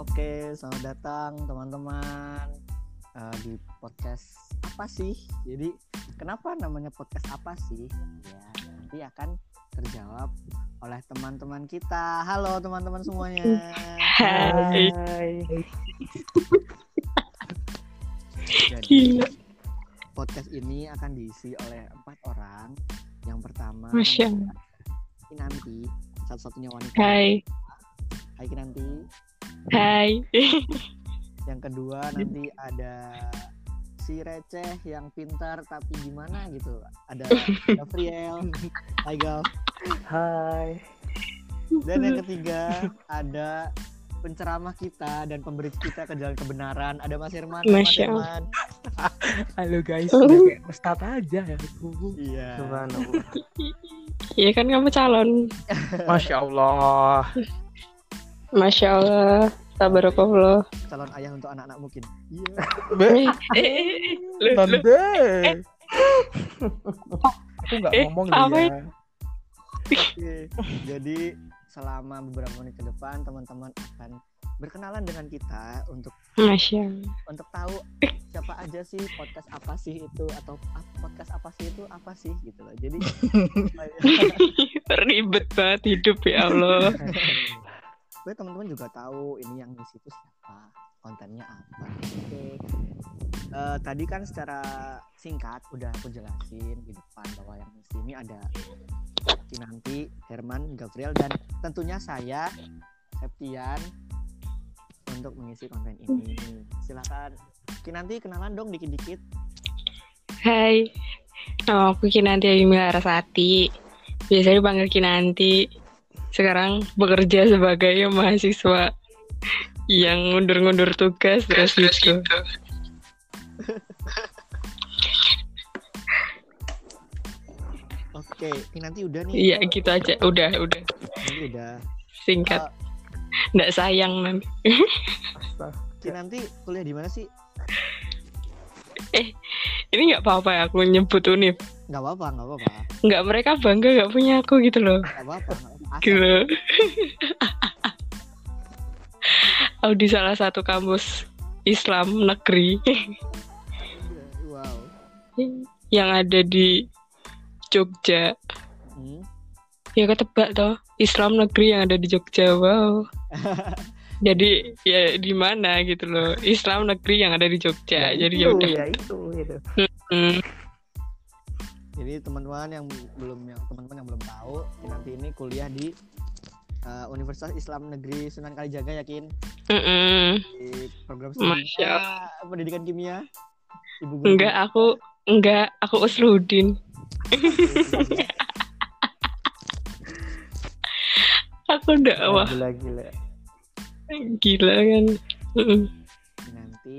Oke, selamat datang teman-teman eh, di podcast apa sih? Jadi kenapa namanya podcast apa sih? Ya nanti akan terjawab oleh teman-teman kita. Halo teman-teman semuanya. Hai. Jadi Gila. podcast ini akan diisi oleh empat orang. Yang pertama Masya. Kinanti, satu-satunya wanita. Hai. Hai Kinanti. Hai. Yang kedua nanti ada si receh yang pintar tapi gimana gitu. Ada Gabriel. Hai Gav. Hai. Dan yang ketiga ada penceramah kita dan pemberi kita ke jalan kebenaran. Ada Mas Herman. Mas. Herman. Halo guys, udah kayak ustadz aja ya. Iya. Iya kan kamu calon. Masya Allah. Masya Allah. Tabarakallah. Calon ayah untuk anak-anak mungkin. Iya. Be, Eh, eh. Tante. Aku nggak Eh, ngomong dia. Oke. Jadi selama beberapa menit ke depan teman-teman akan berkenalan dengan kita untuk Masya Allah. untuk tahu siapa aja sih podcast apa sih itu atau podcast apa sih itu apa sih gitu loh. Jadi Ribet banget hidup ya Allah. gue teman-teman juga tahu ini yang ngisi itu siapa, kontennya apa. Oke. Eh, tadi kan secara singkat udah aku jelasin di depan bahwa yang ngisi ini ada Kinanti, Herman, Gabriel dan tentunya saya Septian untuk mengisi konten ini. Silakan Kinanti kenalan dong dikit-dikit. Hai. Nama aku Kinanti Ayumi Larasati. Biasanya dipanggil Kinanti. Sekarang bekerja sebagai mahasiswa yang ngundur-ngundur tugas terus gitu. Oke, Kinanti udah nih. Iya gitu aja. Udah, udah. Udah. Singkat. Eh, Nggak sayang nanti. Astaga. Kinanti kuliah di mana sih? Ini nggak apa-apa ya aku nyebut univ. Nggak apa-apa, nggak apa-apa. Nggak mereka bangga nggak punya aku gitu loh. Nggak apa-apa. Asal- Gitu. aku di salah satu kampus Islam negeri Wow. yang ada di Jogja. Hmm. Ya ketebak toh Islam negeri yang ada di Jogja. Wow. Jadi ya di mana gitu loh Islam negeri yang ada di Jogja. Jadi ya itu, udah. ya itu, itu. Hmm. Jadi teman-teman yang belum yang teman-teman yang belum tahu, nanti ini kuliah di uh, Universitas Islam Negeri Sunan Kalijaga yakin Mm-mm. di program pendidikan kimia. Ibu guru. Enggak aku enggak aku Usrudin. Aku enggak wah Gila, gila. gila kan. Nanti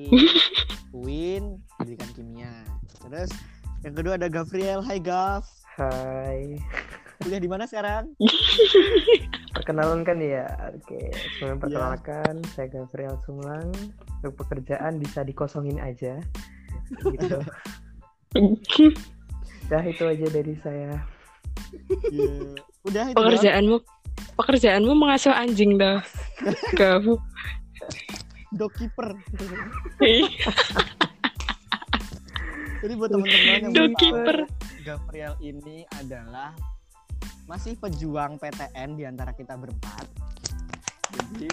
UIN pendidikan kimia. Terus yang kedua ada Gabriel. Hai Gav. Hai. Kuliah di mana sekarang? Perkenalan kan ya. Oke, Iya. sebelum perkenalkan, saya Gabriel Sumlang. Untuk pekerjaan bisa dikosongin aja. Gitu. Dah itu aja dari saya. Iya. Udah itu. doang? Pekerjaanmu pekerjaanmu mengasuh anjing dah. Kamu. Dog keeper. Jadi buat teman-teman yang keeper. Gabriel ini adalah masih pejuang PTN di antara kita berempat. Jadi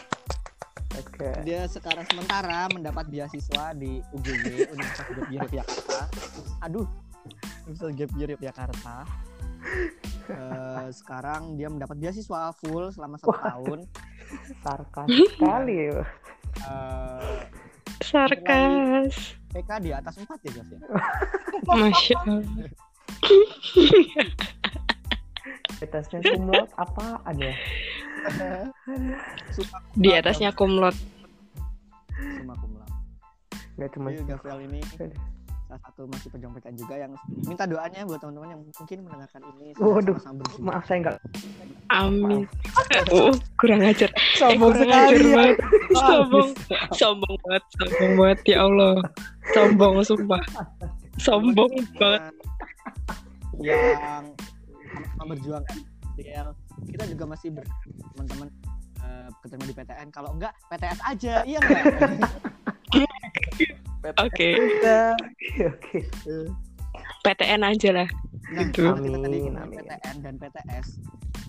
Oke. dia sekarang sementara mendapat beasiswa di UGY Universitas Gap Year Yogyakarta. Aduh, Universitas Gap Year Yogyakarta. Eh, sekarang dia mendapat beasiswa full selama satu Wah. tahun. Sarkas sekali. ya. Eh, Sarkas. PK di atas 4 ya guys ya. Masya Allah. Atasnya kumlot apa ada? Di atasnya kumlot. Summa cum laude. Gak cuma Jadi Gabriel ini. Salah satu masih pejuang juga yang minta doanya buat teman-teman yang mungkin mendengarkan ini Waduh, maaf saya nggak Amin. Oh, kurang ajar. Eh, Sombong kurang sekali ajar ya. banget. Sombong. Sombong banget, sombong banget ya Allah. Sombong sumpah. Sombong banget. yang sama berjuang kan Gabriel kita juga masih ber teman-teman eh, uh, keterima di PTN kalau enggak PTS aja iya enggak Oke, Oke, oke. PTN aja lah. nah Gitu. kalau kita tadi Amin, ngomongin amin. PTN dan PTS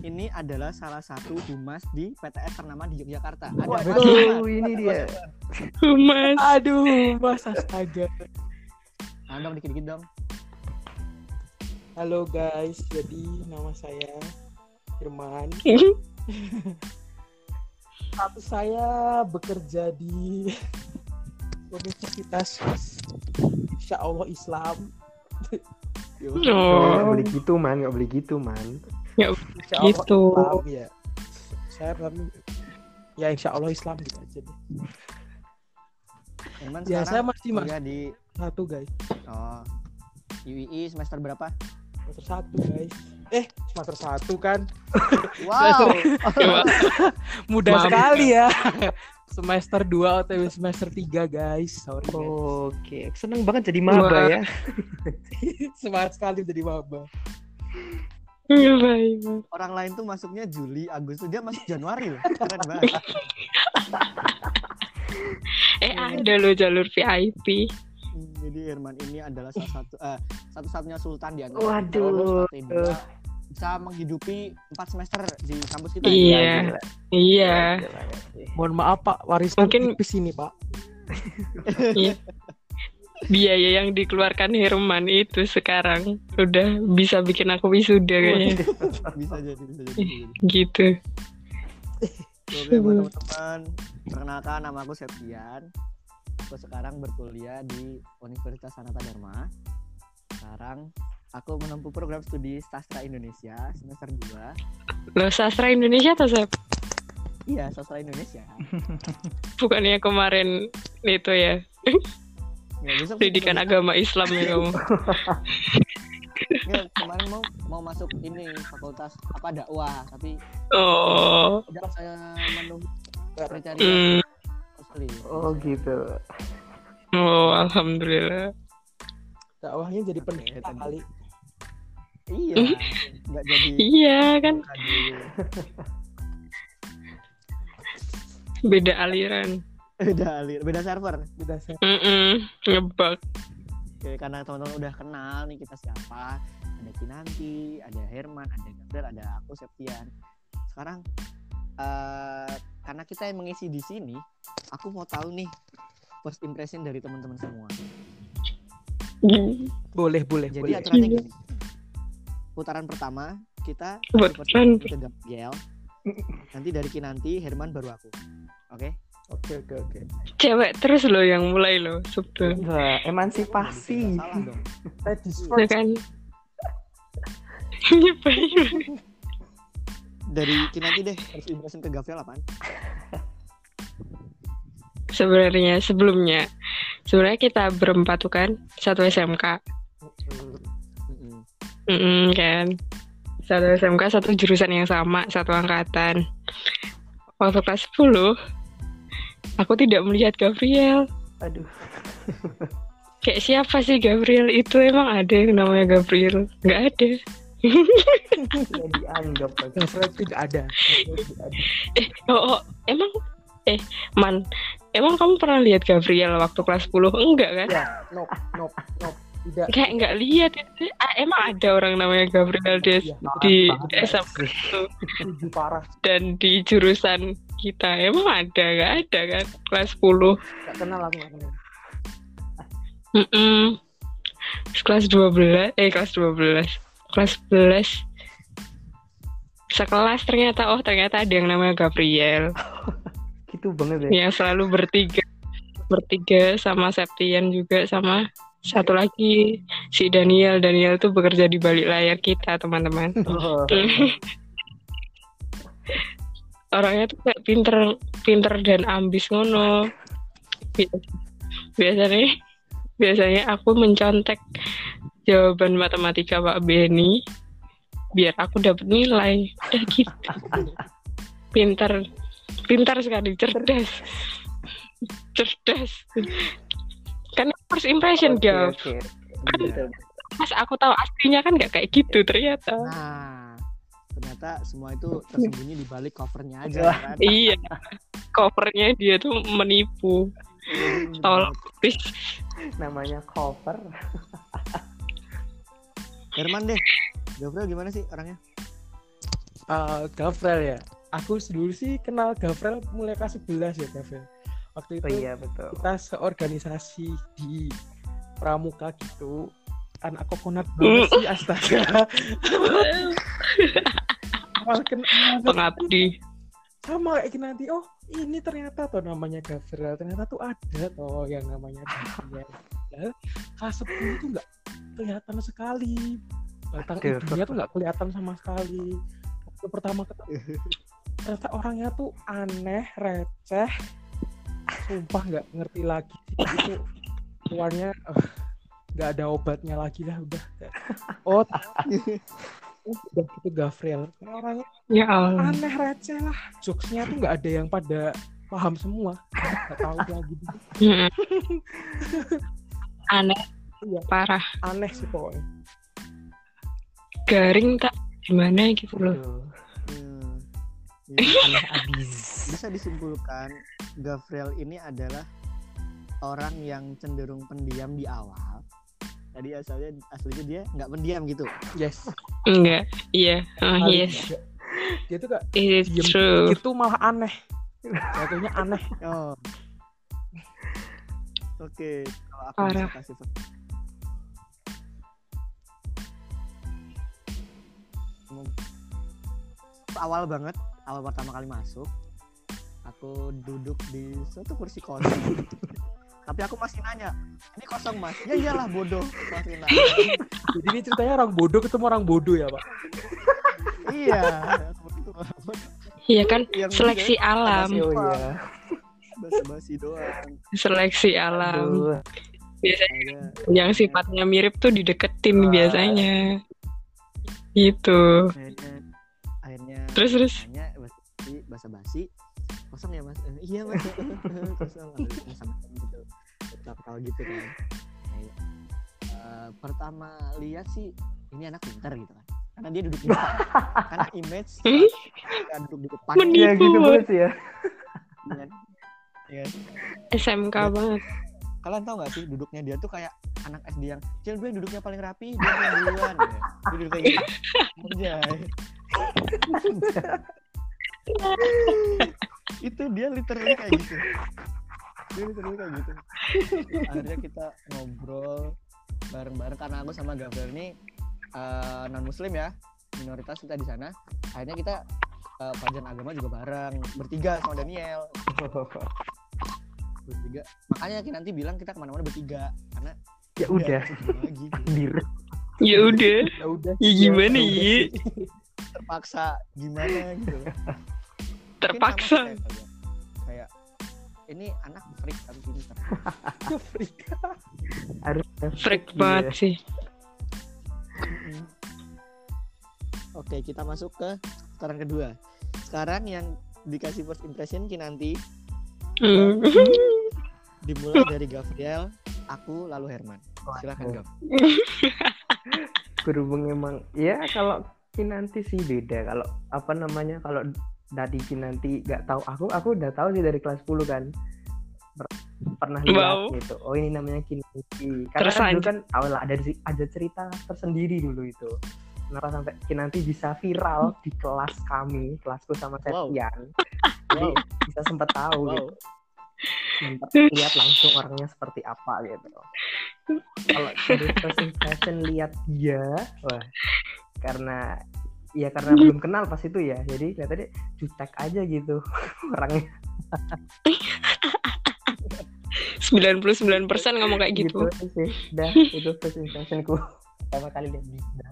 ini adalah salah satu humas di PTS ternama di Yogyakarta ada Waduh, Ahmad. ini dia. Humas. Aduh, Mas astaga. nah, dong dikit-dikit dong Halo guys, jadi nama saya Firman. Status saya bekerja di Universitas Insya Allah Islam. Yo. Nggak boleh gitu man, nggak boleh gitu man. Insya Allah Gitu. Islam ya. Saya kami ya Insya Allah Islam gitu aja deh. Emang Ya saya masih mas di satu guys, oh UII semester berapa semester satu guys. Eh semester satu kan? wow. Mudah Maaf. sekali ya. Semester 2 atau semester 3 guys. Sorry. guys. Oke, seneng banget jadi maba Wah. ya. Semangat sekali menjadi maba. Iya, baik. orang lain tuh masuknya Juli Agustus dia masuk Januari loh keren banget Eh ada loh jalur VIP. Jadi Herman ini adalah salah satu eh, satu-satunya sultan di antara Waduh. Bisa menghidupi empat semester di kampus kita Iya. Gila, Iya. gila, gila. Mohon maaf Pak, warisan Mungkin- tipis ini Pak. Biaya yang dikeluarkan Herman itu sekarang udah bisa bikin aku wisuda kayaknya. bisa jadi bisa jadi, bisa jadi. Gitu. Oke buat teman-teman perkenalkan nama aku Septian aku sekarang berkuliah di Universitas Sanata Dharma sekarang aku menempuh program studi sastra Indonesia semester 2 Lo sastra Indonesia atau Sep? iya sastra Indonesia Bukannya kemarin itu ya besok pendidikan agama Islam ya kamu. Nggak, kemarin mau mau masuk ini fakultas apa dakwah tapi Oh. udah saya menunggu Hmm. muslim Oh gitu. Oh, alhamdulillah. Dakwahnya jadi pendeta tadi. kali. Iya nggak jadi Iya kan beda aliran. beda alir beda server Udah saya Mm ngebug. Oke, karena teman-teman udah kenal nih kita siapa. Ada Kinanti, ada Herman, ada Gabriel, ada aku Septian. Sekarang eh karena kita yang mengisi di sini, aku mau tahu nih first impression dari teman-teman semua. boleh boleh Jadi boleh. aturannya gini. Putaran pertama kita Putaran Gabriel. Nanti dari Kinanti, Herman baru aku. Oke? Oke oke oke. Cewek terus loh yang mulai loh sebetulnya. Tidak emansipasi. salah dong. Ladies Ya first. kan. Nyebelin. Dari Kinanti deh, first impression ke Gabriel apaan? Sebenarnya sebelumnya sebenarnya kita berempat tuh kan satu SMK. Mm-mm. Mm kan. Satu SMK, satu jurusan yang sama, satu angkatan. Waktu kelas 10, aku tidak melihat Gabriel. Aduh. Kayak siapa sih Gabriel? Itu emang ada yang namanya Gabriel? Nggak ada. Tidak dianggap. Gabriel tidak ada. Eh, oh, oh, emang eh Man, emang kamu pernah lihat Gabriel waktu kelas 10? Enggak kan? Ya, nope, nope, nope. Tidak. Kayak nggak lihat itu. Ah, emang ada orang namanya Gabriel di, Iya, di parah, SMK itu Setuju parah. dan di jurusan kita emang ada nggak ada kan kelas 10 Gak kenal aku gak kenal. Mm-mm. kelas 12 eh kelas 12 kelas 11 sekelas ternyata oh ternyata ada yang namanya Gabriel Gitu banget ya. yang selalu bertiga bertiga sama Septian juga sama satu lagi si Daniel. Daniel tuh bekerja di balik layar kita teman-teman. Oh, orangnya tuh kayak pinter pinter dan ambis ngono. Bi- biasanya biasanya aku mencontek jawaban matematika Pak Beni biar aku dapat nilai. Udah gitu. Pintar pintar sekali cerdas. Cerdas kan first impression oke, Gav oke. kan pas aku tahu aslinya kan nggak kayak gitu ternyata Nah, ternyata semua itu tersembunyi di balik covernya aja kan Iya. Covernya dia tuh menipu. Tolong. namanya cover Herman deh Gabriel gimana sih orangnya Gavrel ya. Aku dulu sih kenal Gavrel mulai kelas 11 ya Gavrel. Waktu itu oh iya betul. kita seorganisasi di pramuka gitu. Anak kokonat banget sih astaga. Awal kenal Pengabdi. sama kayak nanti oh ini ternyata tuh namanya Gavrel. Ternyata tuh ada tuh yang namanya kelas 10 tuh nggak kelihatan sekali. Batang hidungnya tuh nggak kelihatan sama sekali. Waktu pertama ketemu ternyata orangnya tuh aneh receh sumpah nggak ngerti lagi itu keluarnya eh, nggak ada obatnya lagi lah udah oh udah gitu Gavrel orangnya Ya Allah. aneh receh lah jokesnya tuh nggak ada yang pada paham semua nggak tahu lagi. Aneh. Iya. Parah. aneh sih pokoknya Garing tak gimana gitu loh. Hmm. Jadi aneh abis bisa disimpulkan Gabriel ini adalah orang yang cenderung pendiam di awal tadi asalnya aslinya dia nggak pendiam gitu yes Enggak. Iya. Oh, yes. dia tuh gak It's diem true. tuh malah aneh jatuhnya aneh oh oke kalau aku Parah. bisa kasih awal banget awal pertama kali masuk aku duduk di suatu kursi kosong tapi aku masih nanya ini kosong mas ya iyalah bodoh masih nanya jadi ini ceritanya orang bodoh ketemu orang bodoh ya pak iya Iya kan Yang seleksi alam. oh iya basa-basi doang Seleksi alam. Aduh. Biasanya Ada- yang sifatnya mirip tuh dideketin Wah. biasanya. Gitu. akhirnya akhirnya Terus terus. basa-basi kosong ya mas Eh, iya mas kosong sama gitu ketawa gitu kan Kayak, eh, pertama lihat sih ini anak pintar gitu kan karena dia duduk di depan karena image dia duduk di depan Menipu. ya gitu banget sih ya Iya kan? Iya kan? SMK banget. kalian tahu gak sih duduknya dia tuh kayak anak SD yang cil gue duduknya paling rapi dia yang duluan ya. dia duduk kayak gitu Anjay. Itu dia literally kayak gitu. Dia literally kayak gitu. Akhirnya kita ngobrol bareng-bareng karena aku sama Gabriel ini non muslim ya minoritas kita di sana. Akhirnya kita uh, pelajaran agama juga bareng bertiga sama Daniel. Bertiga. Makanya nanti bilang kita ke mana-mana bertiga karena ya udah lagi gitu. dir Ya udah. ya udah. Ya gimana Ya ya? terpaksa gimana gitu Terpaksa. kayak ini anak freak tapi pintar Freak. harus Freak Iya. banget sih. oke kita masuk ke sekarang kedua sekarang yang dikasih first impression Ki nanti Hmm. dimulai dari Gabriel aku lalu Herman silakan Gav berhubung emang ya kalau Kinanti sih beda kalau apa namanya kalau dari Kinanti nggak tahu. Aku aku udah tahu sih dari kelas 10 kan. Per- pernah lihat Wow. gitu. Oh ini namanya Kinanti. Karena kan dulu kan awal ada ada cerita tersendiri dulu itu. Kenapa sampai Kinanti bisa viral di kelas kami kelasku sama Wow. Septian. Jadi wow. bisa sempat tahu wow. gitu. Sempat lihat langsung orangnya seperti apa gitu. Kalau dari first impression lihat dia, wah. Karena ya karena belum kenal pas itu ya, jadi kelihatannya jutek aja gitu orangnya 99% ngomong kayak gitu. sih. Udah itu first impressionku pertama kali lihat dia.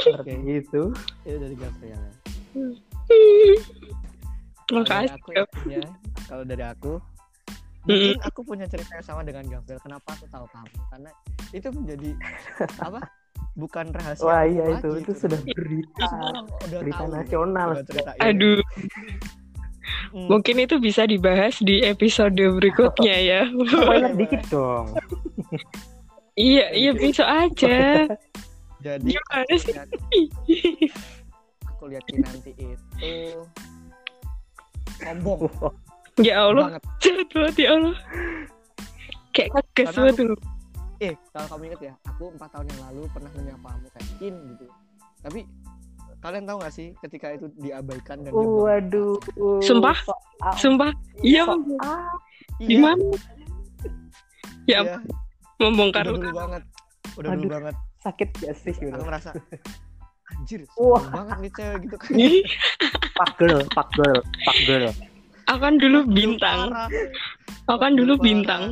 Seperti itu. itu dari Gabriel ya. Terima Kalau dari kasih. aku ya, kalau dari aku mungkin aku punya cerita yang sama dengan Gabriel kenapa aku tahu kamu karena itu menjadi apa bukan rahasia Wah iya lagi itu itu sudah berita udah berita tahu gitu. nasional. Cerita. Aduh, Hmm. mungkin itu bisa dibahas di episode berikutnya ya. Spoiler dikit dong. iya, iya bisa aja. jadi Gimana aku sih? lihat, aku lihat Kinanti itu sombong Ya Allah, banget. ya Allah. Kayak kaget Karena banget aku- dulu. Eh, kalau kamu inget ya, aku empat tahun yang lalu pernah menyapamu kayak Kin gitu. Tapi kalian tahu gak sih ketika itu diabaikan dan bilang, Waduh. Sumpah? soal- Sumpah, iya soal- "Iya, gimana? Ya iya, membongkar udah dulu banget. Udah dulu Aduh. banget. sakit gak sih gitu. Aku merasa anjir, Wah. banget nih cewek gitu kan. Pak girl, pak girl, pak girl. Aku kan dulu bintang. Aku kan dulu Parah. bintang.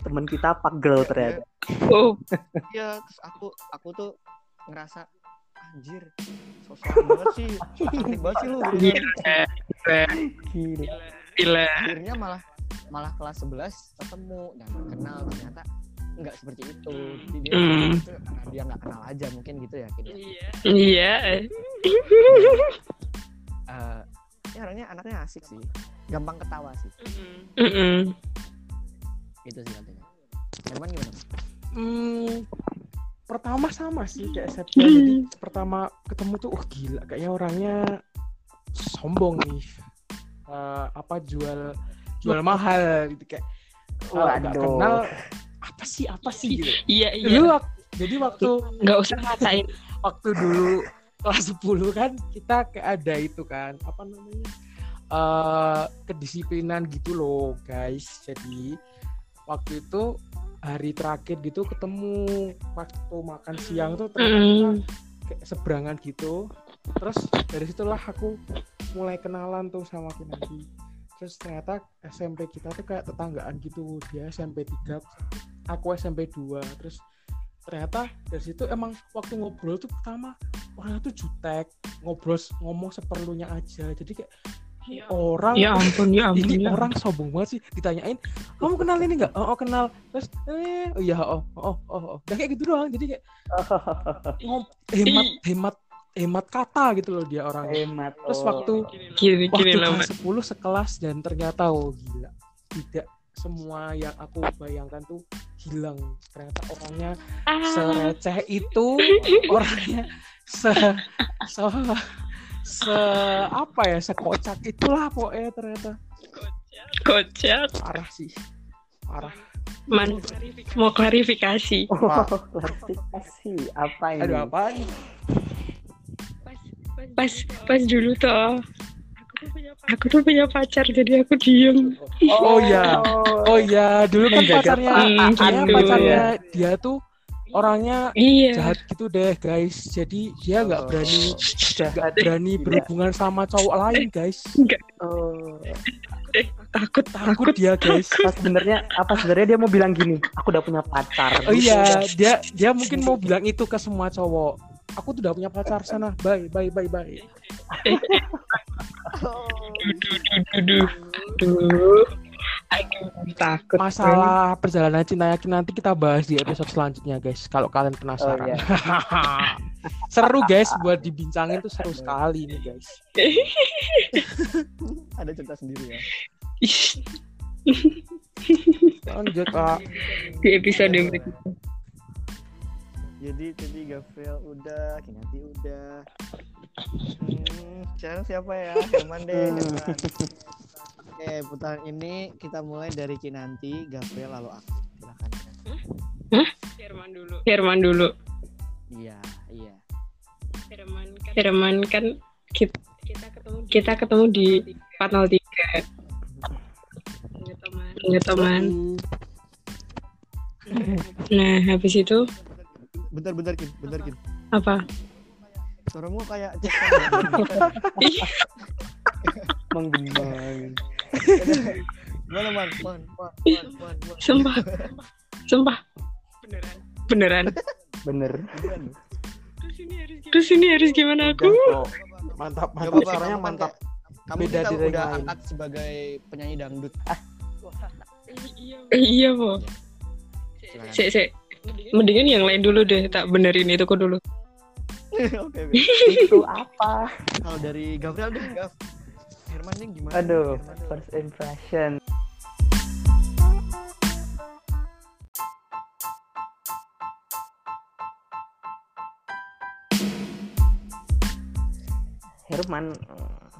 Temen kita pak girl ternyata. Oh, Iya, terus aku aku tuh ngerasa anjir, sosok banget sih. Cantik banget sih lu. gitu iya. Gila. Gila. Akhirnya malah malah kelas 11 ketemu dan kenal ternyata enggak seperti itu. Jadi dia Hmm. itu karena dia nggak kenal aja mungkin gitu ya. Gitu. Iya. Eh, ya orangnya anaknya asik sih. Gampang ketawa sih. Mm-mm. Itu sih katanya. Herman gimana? Hmm, pertama sama sih kayak Septia. Jadi pertama ketemu tuh, oh gila, kayaknya orangnya sombong nih. Eh, apa jual jual mahal gitu kayak nggak Waduh. kenal apa sih apa sih gitu. Iya, iya. Wak- jadi waktu Nggak usah ngatain. waktu dulu kelas 10 kan kita kayak ada itu kan apa namanya eh kedisiplinan gitu loh guys. Jadi waktu itu hari terakhir gitu ketemu waktu makan siang tuh ternyata Mm. kayak seberangan gitu. Terus dari situlah aku mulai kenalan tuh sama Kinanti terus ternyata SMP kita tuh kayak tetanggaan gitu dia SMP 3 aku SMP 2 terus ternyata dari situ emang waktu ngobrol tuh pertama orangnya tuh jutek ngobrol ngomong seperlunya aja jadi kayak ini orang Ya ampun, ya ampun. ini ya orang sombong banget sih ditanyain kamu kenal ini nggak oh, oh, kenal terus eh oh iya oh oh oh, oh. Udah kayak gitu doang jadi kayak ngom- hemat hemat hemat kata gitu loh dia orangnya Hemat. terus oh. waktu Gini, waktu gini kelas 10 sekelas dan ternyata oh gila tidak semua yang aku bayangkan tuh hilang ternyata orangnya Ah, sereceh itu orangnya se se se apa ya sekocak itulah pokoknya ternyata kocak. parah sih parah Man, mau klarifikasi. Oh, klarifikasi apa ini? aduh apa nih Pas, pas dulu toh. Aku tuh punya pacar, jadi aku diem. oh ya oh ya dulu kan Menjaga pacarnya gitu. pacarnya dia tuh orangnya Iya. jahat gitu deh guys jadi dia nggak berani nggak Jahat. berani berhubungan sama cowok lain guys Oh. Takut, takut dia guys sebenarnya apa sebenarnya dia mau bilang gini? Aku udah punya pacar. oh iya dia dia mungkin mau bilang itu ke semua cowok aku tuh udah punya pacar sana bye bye bye bye takut. masalah perjalanan cinta yakin nanti kita bahas di episode selanjutnya guys kalau kalian penasaran Oh, iya. seru guys buat dibincangin tuh seru sekali nih guys Ada cerita sendiri ya. Lanjut kak Di episode berikutnya. Jadi jadi Gavel udah, Kinanti udah. Hmm, sekarang siapa ya? Herman deh. Hmm. Herman. Oke, putaran ini kita mulai dari Kinanti, Gavel lalu aku. Silakan. Herman dulu. Herman dulu. Iya, iya. Herman kan kita, kita ketemu di 403. Punya teman. Nah, habis itu Bentar, bentar, Kin. Bentar, Kin. apa? Suaramu kayak Menggemang. Gimana, Man? Man, Man, Man, Man, Man. Sumpah. Sumpah. Beneran. Beneran. Bener. Terus ini harus gimana aku? Mantap mantap suaranya mantap Kamu Beda kita udah lain. angkat sebagai penyanyi dangdut. Eh, iya, Po. Silakan. Sik, sik. Mendingan yang lain dulu deh, tak benerin itu kok dulu. Oke. Itu apa? Kalau dari Gabriel deh, Gav. Herman ini gimana? Aduh, Herman first impression. Herman eh,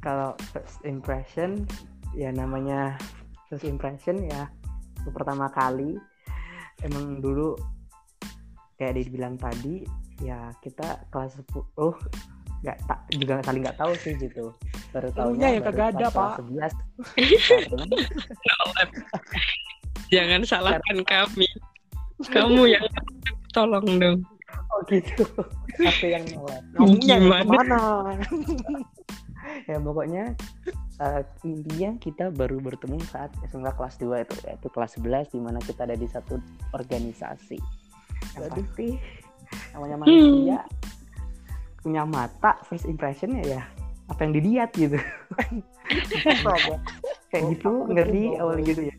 kalau first impression ya namanya first impression ya pertama kali emang dulu kayak dibilang tadi ya kita kelas 10 oh nggak tak juga saling nggak tahu sih gitu baru tahu Elunya yang kagak ada, Pak. 11 Jangan salahkan kami. Kamu yang tolong dong. oh gitu satu yang nolak Kamunya yang ke mana? ya pokoknya eh, intinya kita baru bertemu saat SMK kelas 2 itu yaitu kelas 11 di mana kita ada di satu organisasi. Yang Aduh. pasti namanya manusia punya mata first impression ya ya. Apa yang dilihat gitu. Kayak gitu Oh, ngeri betul, awal gitu ya.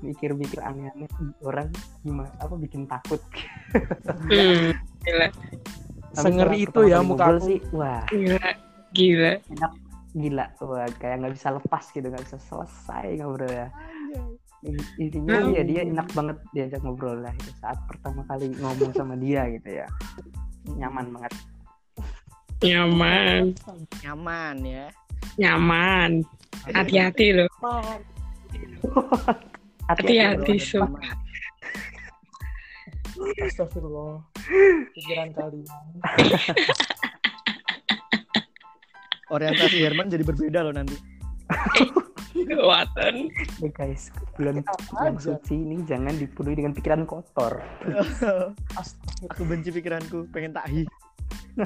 Mikir-mikir aneh-aneh orang gimana apa bikin takut? Hmm, gila, Sengeri itu ya muka aku. sih wah. Gila, gila. Gila wah kayak nggak bisa lepas gitu nggak bisa selesai ngobrol ya In- intinya ya dia enak banget diajak ngobrol lah itu saat pertama kali ngomong sama dia gitu ya nyaman banget Nyaman, nyaman ya nyaman. Hati-hati loh. Hati-hati, bro. Sob. Astagfirullah. Pikiran kalian. orientasi Herman jadi berbeda loh nanti Waton. Eh, guys bulan bulan suci ini jangan dipenuhi dengan pikiran kotor Astagfirullah. aku benci pikiranku pengen tahi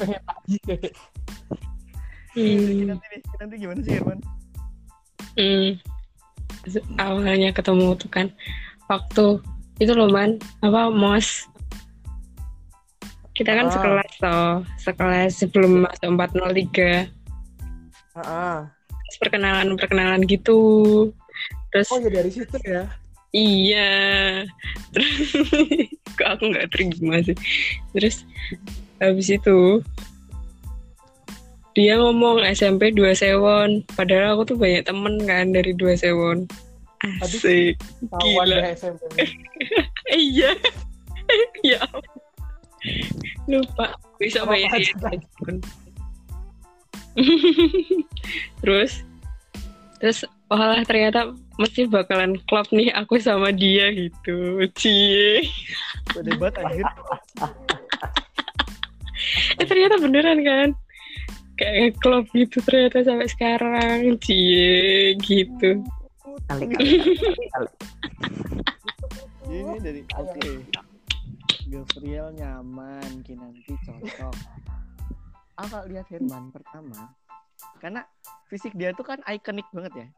Pengen lagi. Hmm, nanti nanti gimana sih Herman hmm. Awalnya ketemu tuh kan waktu itu loh man apa mos kita kan Ah. sekelas toh sekelas sebelum masuk 403 Heeh. Terus perkenalan perkenalan gitu terus Oh ya dari situ ya. Iya. Terus kok aku nggak terima sih. Terus habis itu dia ngomong SMP 2 sewon. Padahal aku tuh banyak temen kan dari 2 sewon. Asik. Kawan Gila. SMP. Iya. Lupa. Bisa ya. terus? Terus walah ternyata mesti bakalan klop nih aku sama dia gitu. Cie. Debat anjir. Eh ternyata beneran kan? Kayak klop gitu ternyata sampai sekarang. Cie gitu. Kali kali kali, kali. ini dari oke Gabriel nyaman Kinanti cocok aku kalau lihat Herman pertama karena fisik dia tuh kan ikonik banget ya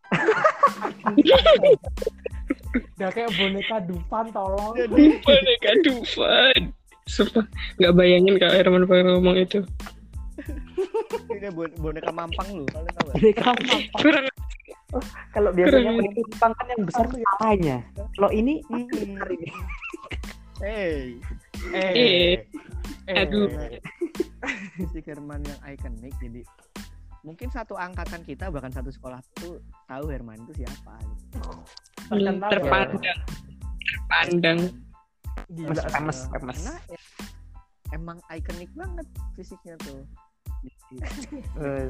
Udah kayak boneka Dufan tolong. jadi boneka Dufan Sumpah, nggak bayangin kalau Herman pengen ngomong itu. ini bon- boneka mampang lu kalian tahu gak? Mereka Kurang kalau biasanya boneka Jepang kan yang besar kepalanya kalau ini Hmm. besar ini. hey Eh, Eh, Aduh. fisik Herman yang ikonik jadi mungkin satu angkatan kita bahkan satu sekolah tuh tahu Herman itu siapa gitu. Terkenal ya. terpandang. Terpandang. Gila. Karena ya, emang ikonik banget fisiknya tuh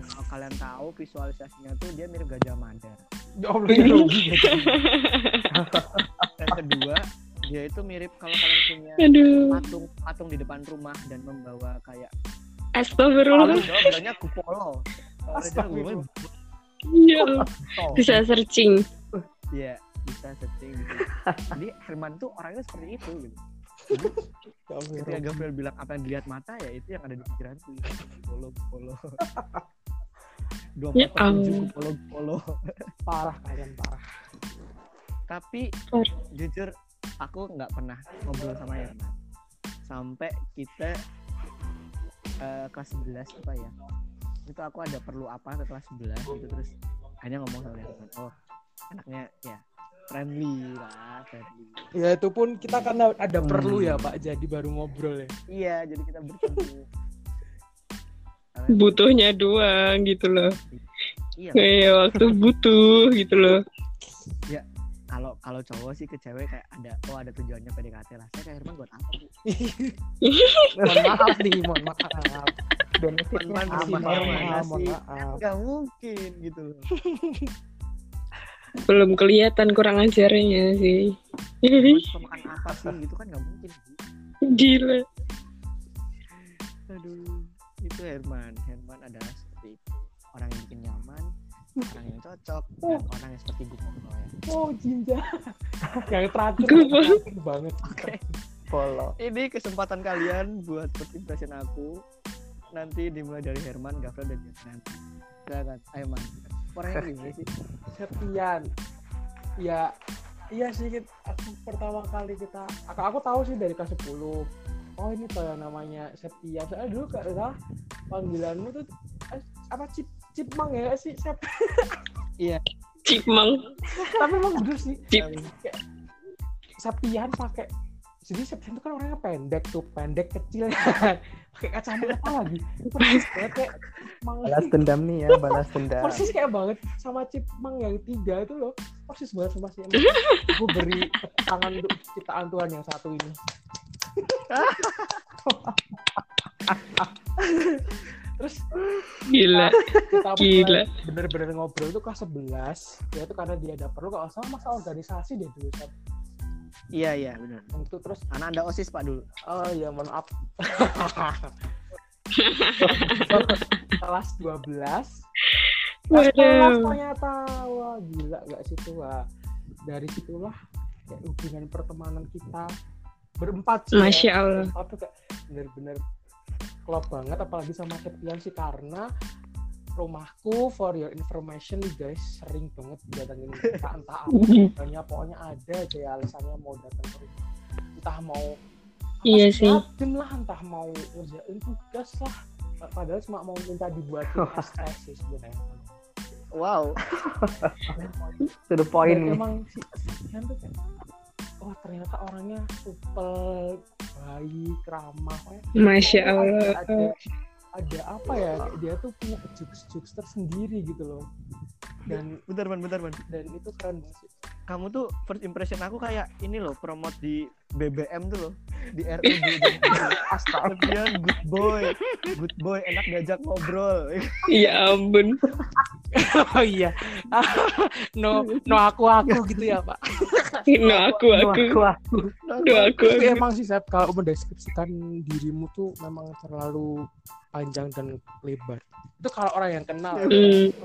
kalau kalian tahu visualisasinya tuh dia mirip Gajah Mada Ya ya dan kedua dia itu mirip kalau kalian punya Aduh. patung patung di depan rumah dan membawa kayak kalau Astagfirullah. Jawa bilangnya kupolo Astagfirullah. Iya. Bisa searching. Iya, bisa setting gitu. Jadi Herman tuh orangnya seperti itu gitu. Ya ya Ketika. Gabriel bilang apa yang dilihat mata ya itu yang ada di pikiranku. Polo, polo. Dua Ya foto tujuh Allah. polo, polo. Parah kalian parah. Tapi jujur aku nggak pernah ngobrol sama Herman sampai kita eh, kelas 11 apa ya itu aku ada perlu apa ke kelas 11 gitu terus hanya ngomong sama Herman oh anaknya ya friendly lah friendly Ya itu pun kita karena ada Hmm. perlu ya Pak, jadi baru ngobrol ya. iya jadi kita bertemu Butuhnya doang gitu loh. iya Kayak waktu butuh gitu loh. Kalau kalau cowok sih ke cewek kayak ada oh ada tujuannya PDKT lah saya kayak Herman buat apa bu Mohon maaf nih, mohon maaf. benefitnya apa? Mohon maaf, maaf. nggak mungkin gitu loh Belum kelihatan kurang ajarnya sih. Makan apa sih gitu kan nggak mungkin Gi. Gila. aduh itu Herman Herman adalah seperti itu orang yang bikin nyaman orang yang cocok dan orang yang seperti gue ya Oh, Jinja. yang terakhir, terakhir banget. oke Polo. ini kesempatan kalian buat first impression aku nanti dimulai dari Herman, Gafra dan Jasnan silakan ayo man orangnya gimana sih Septian. Ya, iya sih. Aku pertama kali kita, aku, aku tahu sih dari kelas 10. Oh ini tuh yang namanya Septian. Soalnya dulu salah panggilanmu tuh eh, apa Cip Cipmang ya sih Sep. Cipmang. Tapi emang bener sih. Cip. Septian pakai jadi Septian itu kan orangnya pendek tuh, pendek kecil pakai kacamata lagi. Persis banget kayak Mang Balas dendam nih ya, balas dendam. persis kayak banget sama Cipmang yang tiga itu loh persis banget sama si gue beri tangan untuk ciptaan Tuhan yang satu ini terus Gila. kita Gila. bener-bener ngobrol itu kelas 11 ya itu karena dia ada perlu kalau salah masa organisasi deh dulu Sep. iya iya benar itu terus anak anda osis pak dulu oh ya mohon maaf kelas 12 kelas 11 Waduh. ternyata wah gila gak situ wah dari situlah kayak hubungan pertemanan kita berempat sih Masya ya. Allah. tuh kayak bener-bener klop banget apalagi sama Septian sih karena rumahku for your information nih guys sering banget datangin mereka entah apa pokoknya pokoknya ada aja ya alasannya mau datang ke rumah. Entah mau Iya sih. lah entah mau ngerjain tugas lah. Padahal cuma mau minta dibuatin tes sih sebenarnya. Wow. To the point Dan emang si tuh kayak oh ternyata orangnya supel baik ramah Masya ada, Allah. ada ada apa ya kayak dia tuh punya jokes jokes tersendiri gitu loh. Dan bentar man bentar man dan itu keren banget sih kamu tuh first impression aku kayak ini loh promote di BBM tuh loh di RUB Astaga. Kemudian good boy good boy enak diajak ngobrol Ya ampun. oh iya no no aku aku gitu ya pak No aku aku. aku, aku. No aku tapi aku. emang sih Sep, kalau mendeskripsikan dirimu tuh memang terlalu panjang dan lebar itu kalau orang yang kenal.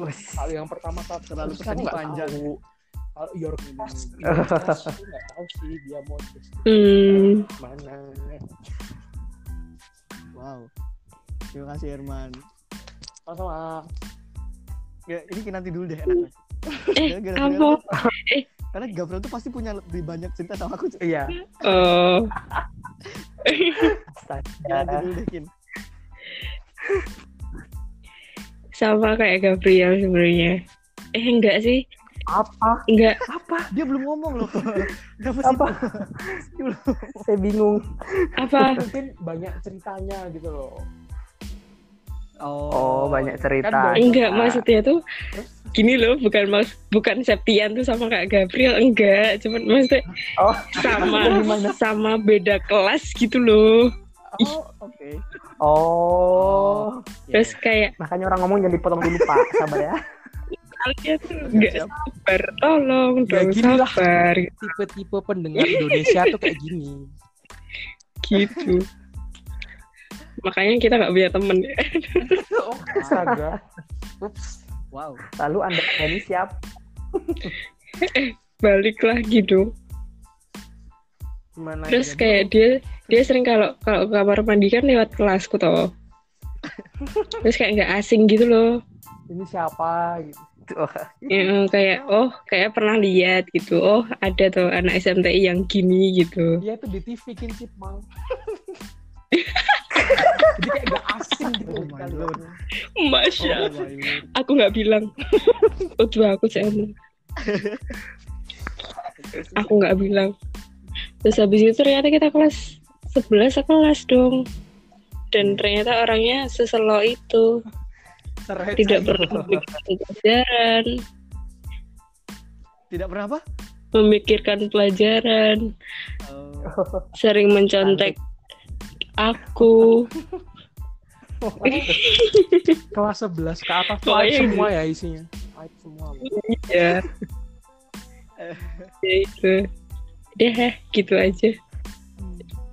Wes. kalau yang pertama Terlalu panjang. Kalau aku nggak tahu sih dia mau Hmm. mana wow terima kasih Herman sama ya ini nanti dulu deh enak Eh, tuh- Eh. karena Gabriel tuh pasti punya lebih banyak cerita sama aku Iya. Oh. nanti dulu deh Kin Sama kayak Gabriel sebenarnya. Eh enggak sih. Apa? Enggak. Apa? dia belum ngomong loh Kenapa sih Apa? Saya bingung. Apa? mungkin banyak ceritanya gitu loh Oh, banyak cerita. Kan Enggak maksudnya tuh terus gini loh bukan mas bukan Septian tuh sama kayak Gabriel enggak cuman maksudnya Oh, sama gimana? sama beda kelas gitu loh oh oke Oh. terus kayak Makanya orang ngomong jangan dipotong dulu, Pak. Sabar ya. Kalian Siap. sabar tolong Ya, dong gini lah. sabar. Tipe-tipe pendengar Indonesia tuh kayak gini. Gitu. Makanya kita nggak punya temen. Oh astaga. Ups. Wow. Lalu Anda ini siap? balik lagi dong Gimana? terus kayak dia dia sering kalau kalau ke kamar mandi kan lewat kelasku toh. Terus kayak nggak asing gitu loh. Ini siapa gitu Oh, Ya, kayak oh kayak pernah lihat gitu. Oh ada tuh anak SMTI yang gini gitu. Dia tuh di TV kin Cipmang jadi kayak gak asing gitu. Oh my lord. masya Oh my lord. aku nggak bilang. Itu aku jangan aku nggak bilang. Terus habis itu ternyata kita kelas 11 kelas dong. Dan ternyata orangnya seselo itu Tidak pernah memikirkan pelajaran. Tidak pernah apa? Memikirkan pelajaran. Oh, sering mencontek aku. Kelas 11 ke atas Oh, five iya, semua ya isinya. Five semua. Bu. ya ya itu deh gitu aja.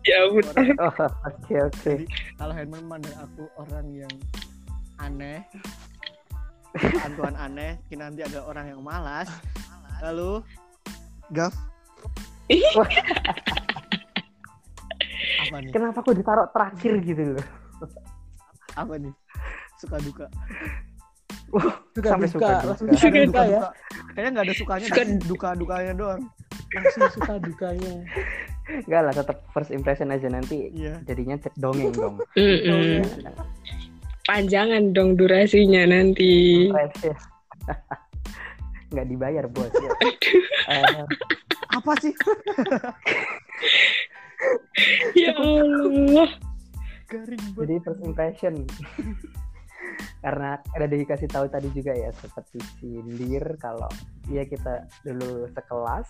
Ya ampun Oh, oke oke. Kalau Herman memandang aku orang yang aneh, Tuhan aneh, nanti ada orang yang malas. Lalu, Gaf. apa nih? Kenapa aku ditaruh terakhir gitu loh? Apa nih? Suka duka. suka Sampai duka suka duka. Suka suka duka duka, ya duka. Kayaknya nggak ada sukanya, Suka- duka dukanya doang. langsung suka dukanya Enggak lah, tetap first impression aja nanti Iya. jadinya cek dongeng dong. Panjangan dong durasinya nanti. Nggak dibayar bos ya. Eh, Apa sih? ya Allah Garing banget. jadi first impression. Karena ada dikasih tahu tadi juga ya seperti sindir kalau ya kita dulu sekelas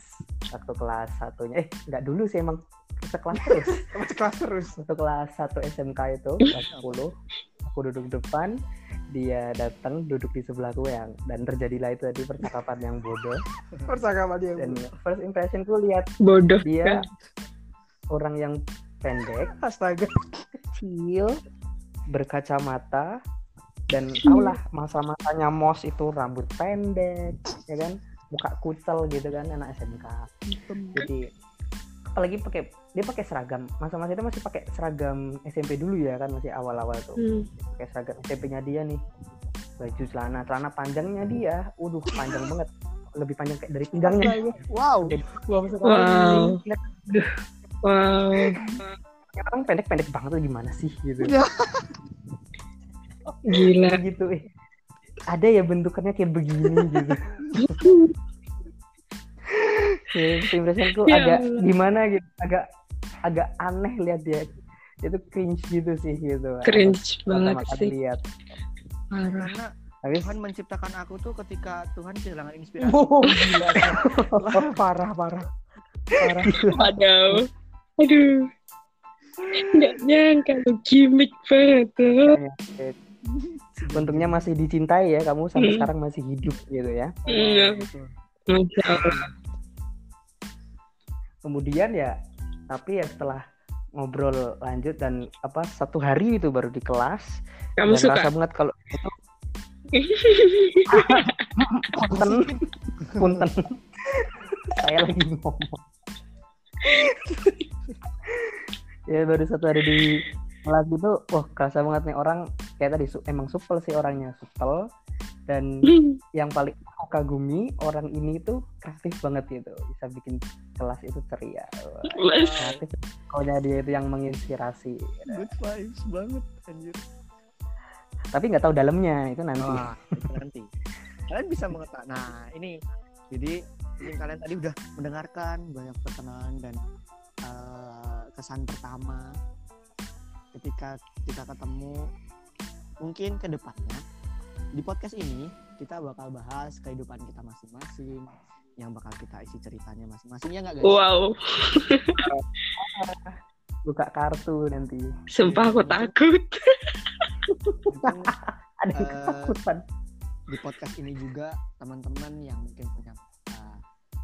waktu kelas satunya eh nggak dulu sih emang sekelas terus Sama kelas terus. waktu kelas 1 SMK itu kelas 10 aku duduk depan dia datang duduk di sebelahku yang dan terjadilah itu tadi percakapan yang bodoh. Percakapan dia dan first impressionku lihat bodoh dia orang yang pendek astaga. kecil berkacamata dan tau lah masa-masanya mos itu rambut pendek ya kan? Muka kucel gitu kan anak SMK jadi apalagi pakai dia pakai seragam. Masa-masa itu masih pakai seragam SMP dulu ya kan masih awal-awal tuh. Hmm. pakai seragam SMP-nya dia nih. Baju celana celana panjangnya dia. Waduh panjang banget. Lebih panjang kayak dari pinggangnya. Wow. gua masuk wow. wow. Ya, orang pendek-pendek banget tuh gimana sih gitu. Ya. gila. Gitu eh. ada ya bentukannya kayak begini gitu ya, impressionku Ya agak Allah. gimana gitu agak agak aneh lihat dia itu cringe gitu sih gitu cringe banget sih lihat parah Karena tapi Tuhan menciptakan aku tuh ketika Tuhan kehilangan inspirasi. oh gila parah parah parah Waduh. Aduh. Nggak nyangka lu gimmick banget tuh. untungnya masih dicintai ya kamu sampai Hmm. sekarang masih hidup gitu ya Iya. Masya Allah. Kemudian ya tapi ya setelah ngobrol lanjut dan apa satu hari itu baru di kelas Kamu dan suka? rasa banget kalau itu punten. Punten. Saya lagi ngomong. Ya baru satu hari di kelas gitu wah kerasa banget nih orang kayak tadi su- emang supel sih orangnya supel dan yang paling aku kagumi orang ini tuh kreatif banget gitu. Bisa bikin kelas itu ceria. Kreatif. Pokoknya dia itu yang menginspirasi. Good vibes banget anjir. tapi nggak tahu dalamnya itu nanti. Wah, itu nanti. Kalian bisa mengetahui. Nah, ini. Jadi mungkin kalian tadi udah mendengarkan banyak perkenalan dan eh, kesan pertama ketika kita ketemu mungkin ke depannya di podcast ini kita bakal bahas kehidupan kita masing-masing yang bakal kita isi ceritanya masing-masing ya nggak guys? Wow. buka kartu nanti Sumpah aku takut. Ada yang Eh, ketakutan di podcast ini juga teman-teman yang mungkin punya uh,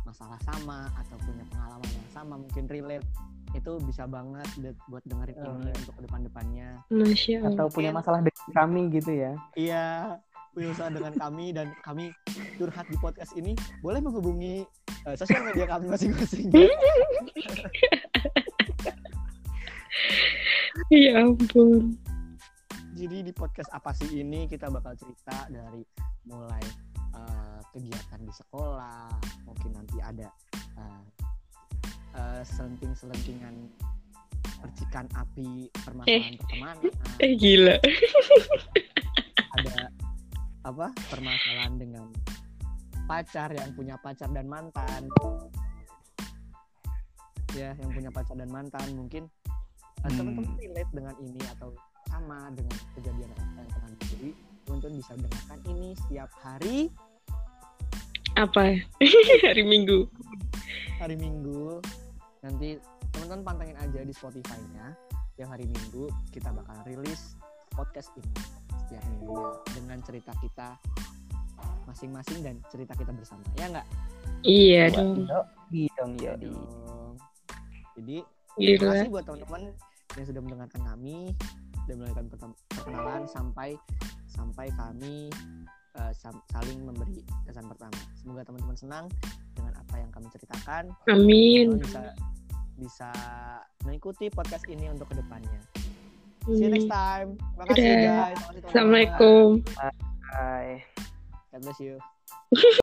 masalah sama atau punya pengalaman yang sama mungkin relate itu bisa banget de- buat dengerin Oh, ini untuk ke depan-depannya Masya atau punya masalah dengan kami gitu ya iya punya usaha dengan kami dan kami curhat di podcast ini boleh menghubungi uh, sosial media kami masing-masing ya. Ya ampun. jadi di podcast apa sih ini kita bakal cerita dari mulai uh, kegiatan di sekolah mungkin nanti ada uh, uh, selenting-selentingan percikan api permasalahan pertemanan Eh gila. ada apa permasalahan dengan pacar yang punya pacar dan mantan ya yang punya pacar dan mantan mungkin uh, Hmm. teman-teman relate dengan ini atau sama dengan kejadian apa yang pernah terjadi teman-teman bisa dengarkan ini setiap hari Apa? Hari Minggu. Hari Minggu nanti teman-teman pantengin aja di Spotify-nya tiap hari Minggu kita bakal rilis podcast ini setiap minggu dengan cerita kita masing-masing dan cerita kita bersama ya nggak Iya dong. Iya dong, iya. dong jadi terima Gila. kasih buat teman-teman yang sudah mendengarkan kami dan mendengarkan pertem- perkenalan sampai sampai kami sam- saling memberi kesan pertama semoga teman-teman senang dengan apa yang kami ceritakan Amin. Bisa bisa mengikuti podcast ini untuk ke depannya see you next time terima kasih guys. Assalamualaikum. Bye. God bless you